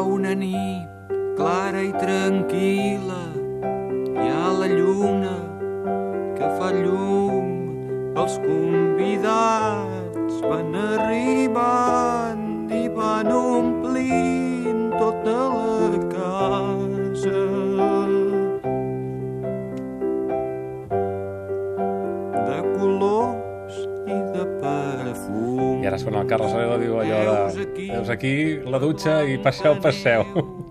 Una nit clara i tranquil·la, hi ha la lluna que fa llum, els convidats van arribant ara sona el Carles Aledo, diu allò de... Veus aquí la dutxa i passeu, passeu.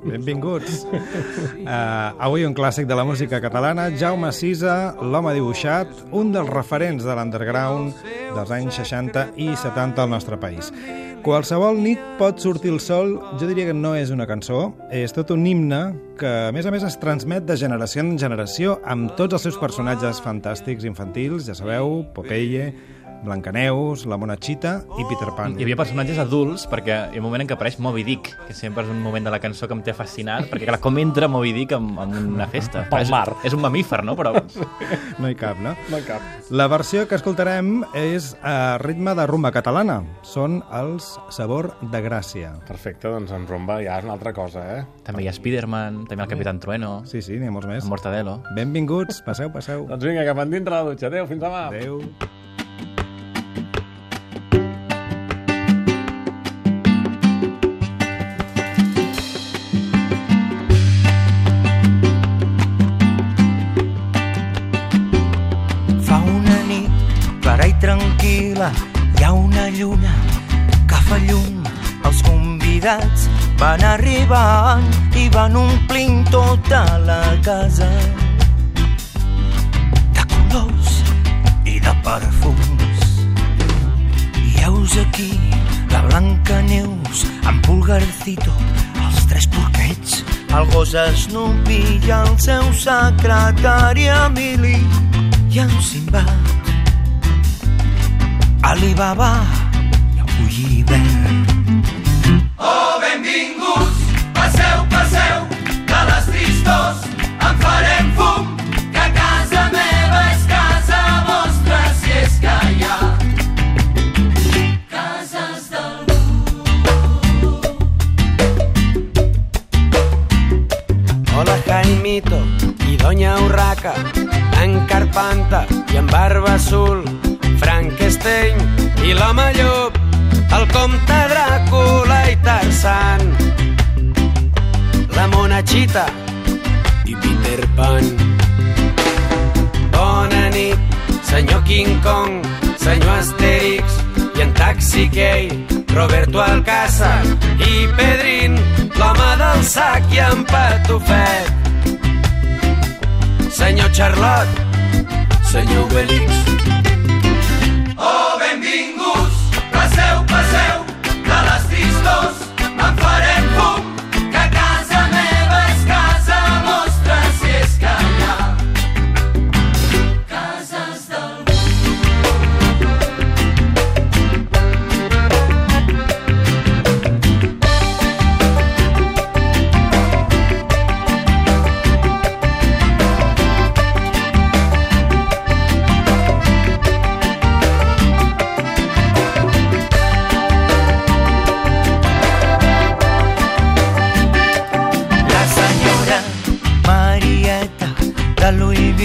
Benvinguts. Uh, avui un clàssic de la música catalana, Jaume Sisa, l'home dibuixat, un dels referents de l'underground dels anys 60 i 70 al nostre país. Qualsevol nit pot sortir el sol, jo diria que no és una cançó, és tot un himne que, a més a més, es transmet de generació en generació amb tots els seus personatges fantàstics infantils, ja sabeu, Popeye, Blancaneus, la Monachita i Peter Pan. Hi havia personatges adults, perquè hi ha un moment en què apareix Moby Dick, que sempre és un moment de la cançó que em té fascinat, perquè clar, com entra Moby Dick en, en una festa? Pel és, mar. És un mamífer, no? Però No hi cap, no? No cap. La versió que escoltarem és a ritme de rumba catalana. Són els Sabor de Gràcia. Perfecte, doncs en rumba ja és una altra cosa, eh? també hi ha Spiderman, també el Capitán Trueno, Sí, sí, n'hi ha molts més. el Mortadelo. Benvinguts, passeu, passeu. Doncs vinga, cap endintre la dutxa. Adéu, fins demà. Adéu. Tranquil·la, hi ha una lluna que fa llum. Els convidats van arribant i van omplint tota la casa de colors i de perfums. I heus aquí la Blanca Neus amb Pulgarcito, els tres porquets, el gos Snoopy i el seu secretari Emili i en Simbad, Alibaba i el Bullivert. Oh, benvinguts, passeu, passeu, de les tristors en farem fum, que casa meva és casa vostra, si és que hi ha cases d'algú. Hola Jaimito i Doña Urraca, en Carpanta i en Barba Azul, i l'home llop, el comte Dràcula i Tarzan, la Monachita i Peter Pan. Bona nit, senyor King Kong, senyor Asterix i en Taxi Key, Roberto Alcázar i Pedrin, l'home del sac i en Patufet. Senyor Charlotte, senyor Obelix,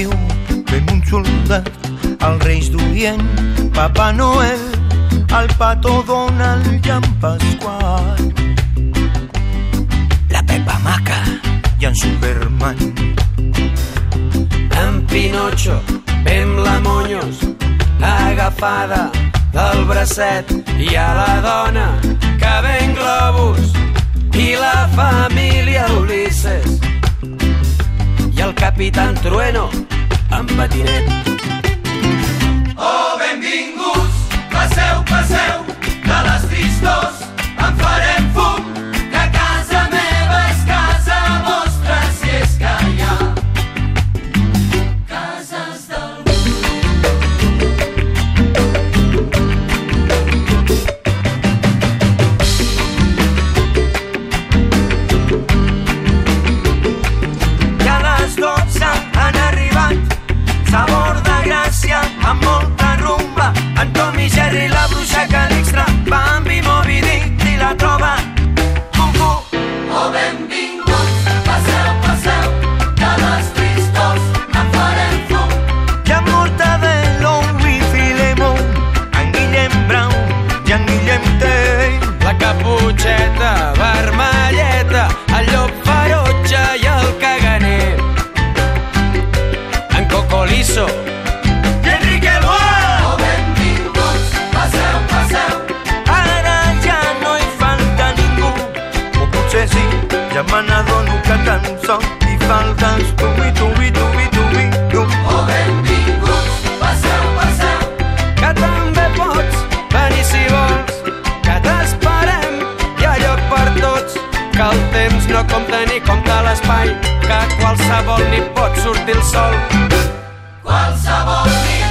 viu fent un soldat els Reis d'Orient, Papa Noel, el Pato Donald i en Pasqual. La Pepa Maca i en Superman. en Pinocho, Pem la Moños, agafada del bracet i a la dona que ven globus i la família Ulisses i el capitán Trueno en patinet. Oh, benvinguts, passeu, passeu, de les tristors ja me n'adono que tan sol hi faltes tu i tu i tu i tu i tu. Oh, benvinguts, passeu, passeu, que també pots venir si vols, que t'esperem, hi ha lloc per tots, que el temps no compta ni compta l'espai, que qualsevol ni pot sortir el sol. qualsevol dia